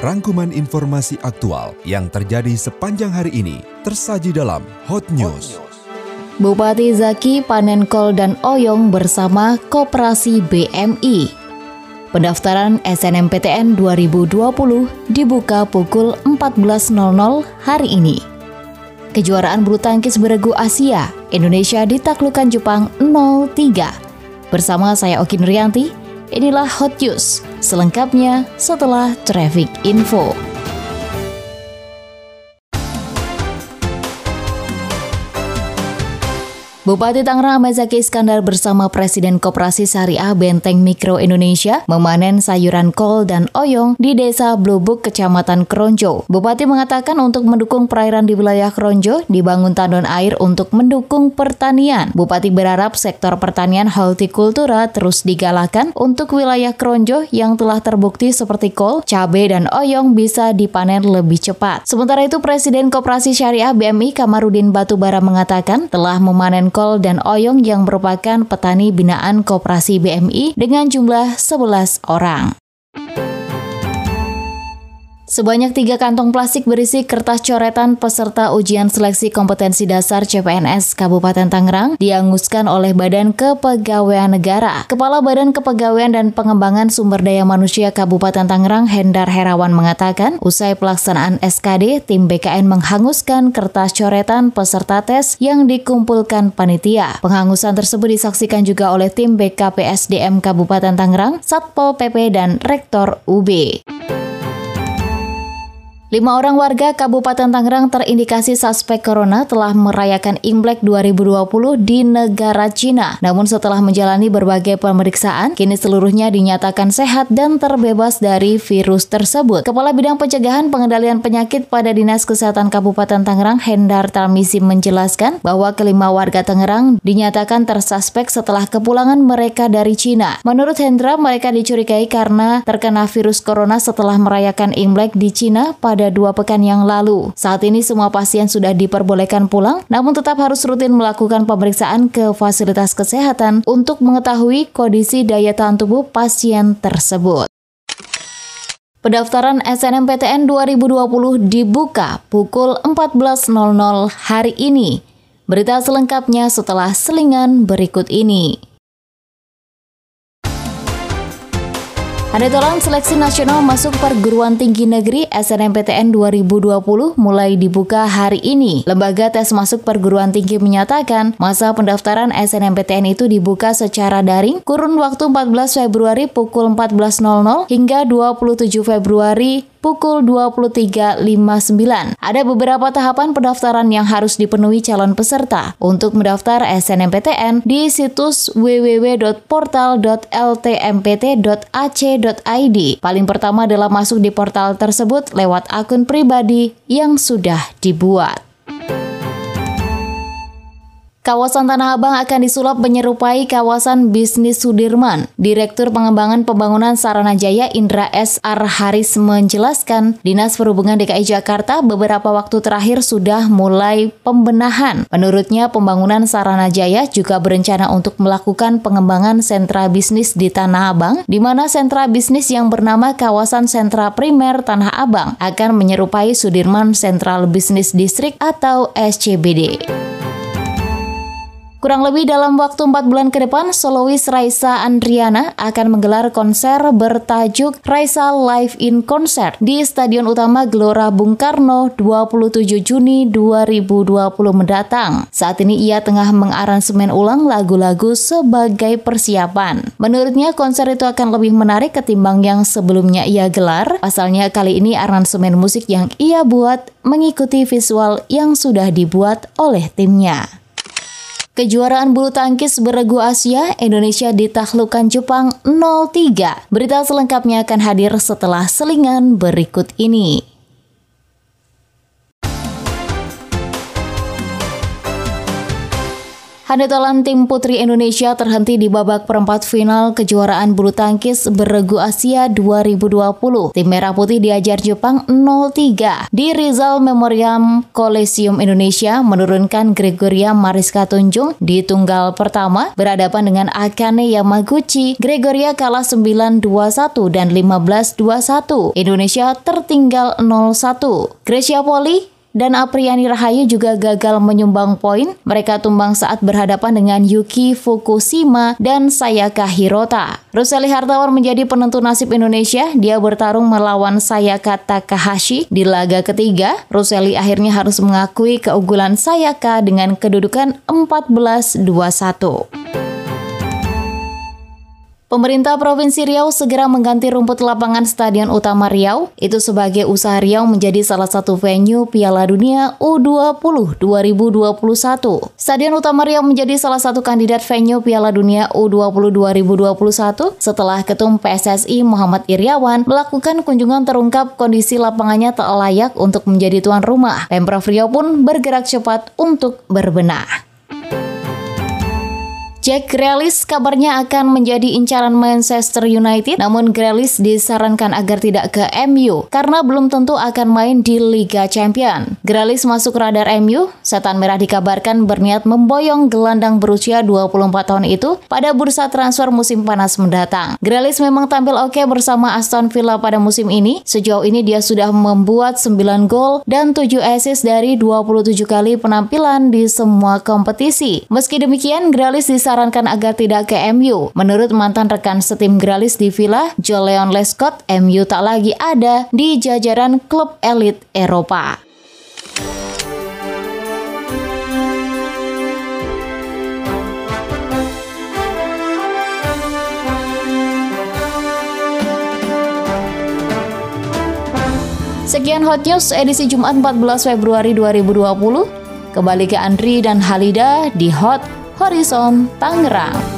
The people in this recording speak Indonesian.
Rangkuman informasi aktual yang terjadi sepanjang hari ini tersaji dalam Hot News. Bupati Zaki panen kol dan oyong bersama Koperasi BMI. Pendaftaran SNMPTN 2020 dibuka pukul 14.00 hari ini. Kejuaraan bulu tangkis beregu Asia, Indonesia ditaklukkan Jepang 0-3. Bersama saya Oki Nuryanti, inilah Hot News. Selengkapnya setelah Traffic Info. Bupati Tangerang Mazaki Iskandar bersama Presiden Koperasi Syariah Benteng Mikro Indonesia memanen sayuran kol dan oyong di Desa Blubuk, Kecamatan Kronjo. Bupati mengatakan untuk mendukung perairan di wilayah Kronjo dibangun tandon air untuk mendukung pertanian. Bupati berharap sektor pertanian hortikultura terus digalakan untuk wilayah Kronjo yang telah terbukti seperti kol, cabai, dan oyong bisa dipanen lebih cepat. Sementara itu Presiden Koperasi Syariah BMI Kamarudin Batubara mengatakan telah memanen Kol dan Oyong yang merupakan petani binaan Koperasi BMI dengan jumlah 11 orang. Sebanyak tiga kantong plastik berisi kertas coretan peserta ujian seleksi kompetensi dasar CPNS Kabupaten Tangerang dianguskan oleh Badan Kepegawaian Negara. Kepala Badan Kepegawaian dan Pengembangan Sumber Daya Manusia Kabupaten Tangerang Hendar Herawan mengatakan, usai pelaksanaan SKD, tim BKN menghanguskan kertas coretan peserta tes yang dikumpulkan panitia. Penghangusan tersebut disaksikan juga oleh tim BKPSDM Kabupaten Tangerang, Satpol PP, dan Rektor UB. Lima orang warga Kabupaten Tangerang terindikasi suspek corona telah merayakan Imlek 2020 di negara Cina. Namun setelah menjalani berbagai pemeriksaan, kini seluruhnya dinyatakan sehat dan terbebas dari virus tersebut. Kepala Bidang Pencegahan Pengendalian Penyakit pada Dinas Kesehatan Kabupaten Tangerang, Hendar Tarmisi menjelaskan bahwa kelima warga Tangerang dinyatakan tersuspek setelah kepulangan mereka dari Cina. Menurut Hendra, mereka dicurigai karena terkena virus corona setelah merayakan Imlek di Cina pada pada dua pekan yang lalu. Saat ini semua pasien sudah diperbolehkan pulang, namun tetap harus rutin melakukan pemeriksaan ke fasilitas kesehatan untuk mengetahui kondisi daya tahan tubuh pasien tersebut. Pendaftaran SNMPTN 2020 dibuka pukul 14.00 hari ini. Berita selengkapnya setelah selingan berikut ini. Ada seleksi nasional masuk perguruan tinggi negeri SNMPTN 2020 mulai dibuka hari ini. Lembaga tes masuk perguruan tinggi menyatakan masa pendaftaran SNMPTN itu dibuka secara daring kurun waktu 14 Februari pukul 14.00 hingga 27 Februari pukul 23.59. Ada beberapa tahapan pendaftaran yang harus dipenuhi calon peserta. Untuk mendaftar SNMPTN di situs www.portal.ltmpt.ac.id. Paling pertama adalah masuk di portal tersebut lewat akun pribadi yang sudah dibuat. Kawasan Tanah Abang akan disulap menyerupai kawasan bisnis Sudirman. Direktur Pengembangan Pembangunan Sarana Jaya Indra S. R. Haris menjelaskan, Dinas Perhubungan DKI Jakarta beberapa waktu terakhir sudah mulai pembenahan. Menurutnya, pembangunan Sarana Jaya juga berencana untuk melakukan pengembangan sentra bisnis di Tanah Abang, di mana sentra bisnis yang bernama Kawasan Sentra Primer Tanah Abang akan menyerupai Sudirman Central Business District atau SCBD. Kurang lebih dalam waktu 4 bulan ke depan, solois Raisa Andriana akan menggelar konser bertajuk Raisa Live in Concert di Stadion Utama Gelora Bung Karno 27 Juni 2020 mendatang. Saat ini ia tengah mengaransemen ulang lagu-lagu sebagai persiapan. Menurutnya konser itu akan lebih menarik ketimbang yang sebelumnya ia gelar. Pasalnya kali ini aransemen musik yang ia buat mengikuti visual yang sudah dibuat oleh timnya. Kejuaraan bulu tangkis beregu Asia, Indonesia ditaklukkan Jepang 0-3. Berita selengkapnya akan hadir setelah selingan berikut ini. Handetalan tim putri Indonesia terhenti di babak perempat final kejuaraan bulu tangkis beregu Asia 2020. Tim Merah Putih diajar Jepang 0-3. Di Rizal Memoriam Coliseum Indonesia menurunkan Gregoria Mariska Tunjung di tunggal pertama berhadapan dengan Akane Yamaguchi. Gregoria kalah 9-21 dan 15-21. Indonesia tertinggal 0-1. Grecia Poli dan Apriani Rahayu juga gagal menyumbang poin. Mereka tumbang saat berhadapan dengan Yuki Fukushima dan Sayaka Hirota. Ruseli Hartawan menjadi penentu nasib Indonesia. Dia bertarung melawan Sayaka Takahashi di laga ketiga. Ruseli akhirnya harus mengakui keunggulan Sayaka dengan kedudukan 14-21. Pemerintah Provinsi Riau segera mengganti rumput lapangan Stadion Utama Riau, itu sebagai usaha Riau menjadi salah satu venue Piala Dunia U20 2021. Stadion Utama Riau menjadi salah satu kandidat venue Piala Dunia U20 2021 setelah Ketum PSSI Muhammad Iriawan melakukan kunjungan terungkap kondisi lapangannya tak layak untuk menjadi tuan rumah. Pemprov Riau pun bergerak cepat untuk berbenah. Jack Grealish kabarnya akan menjadi incaran Manchester United, namun Grealish disarankan agar tidak ke MU karena belum tentu akan main di Liga Champion. Grealish masuk radar MU, Setan Merah dikabarkan berniat memboyong gelandang berusia 24 tahun itu pada bursa transfer musim panas mendatang. Grealish memang tampil oke bersama Aston Villa pada musim ini. Sejauh ini dia sudah membuat 9 gol dan 7 assist dari 27 kali penampilan di semua kompetisi. Meski demikian, Grealish disarankan disarankan agar tidak ke MU. Menurut mantan rekan setim Gralis di Villa, Joe Leon Lescott, MU tak lagi ada di jajaran klub elit Eropa. Sekian Hot News edisi Jumat 14 Februari 2020. Kembali ke Andri dan Halida di Hot Horizon Tangerang.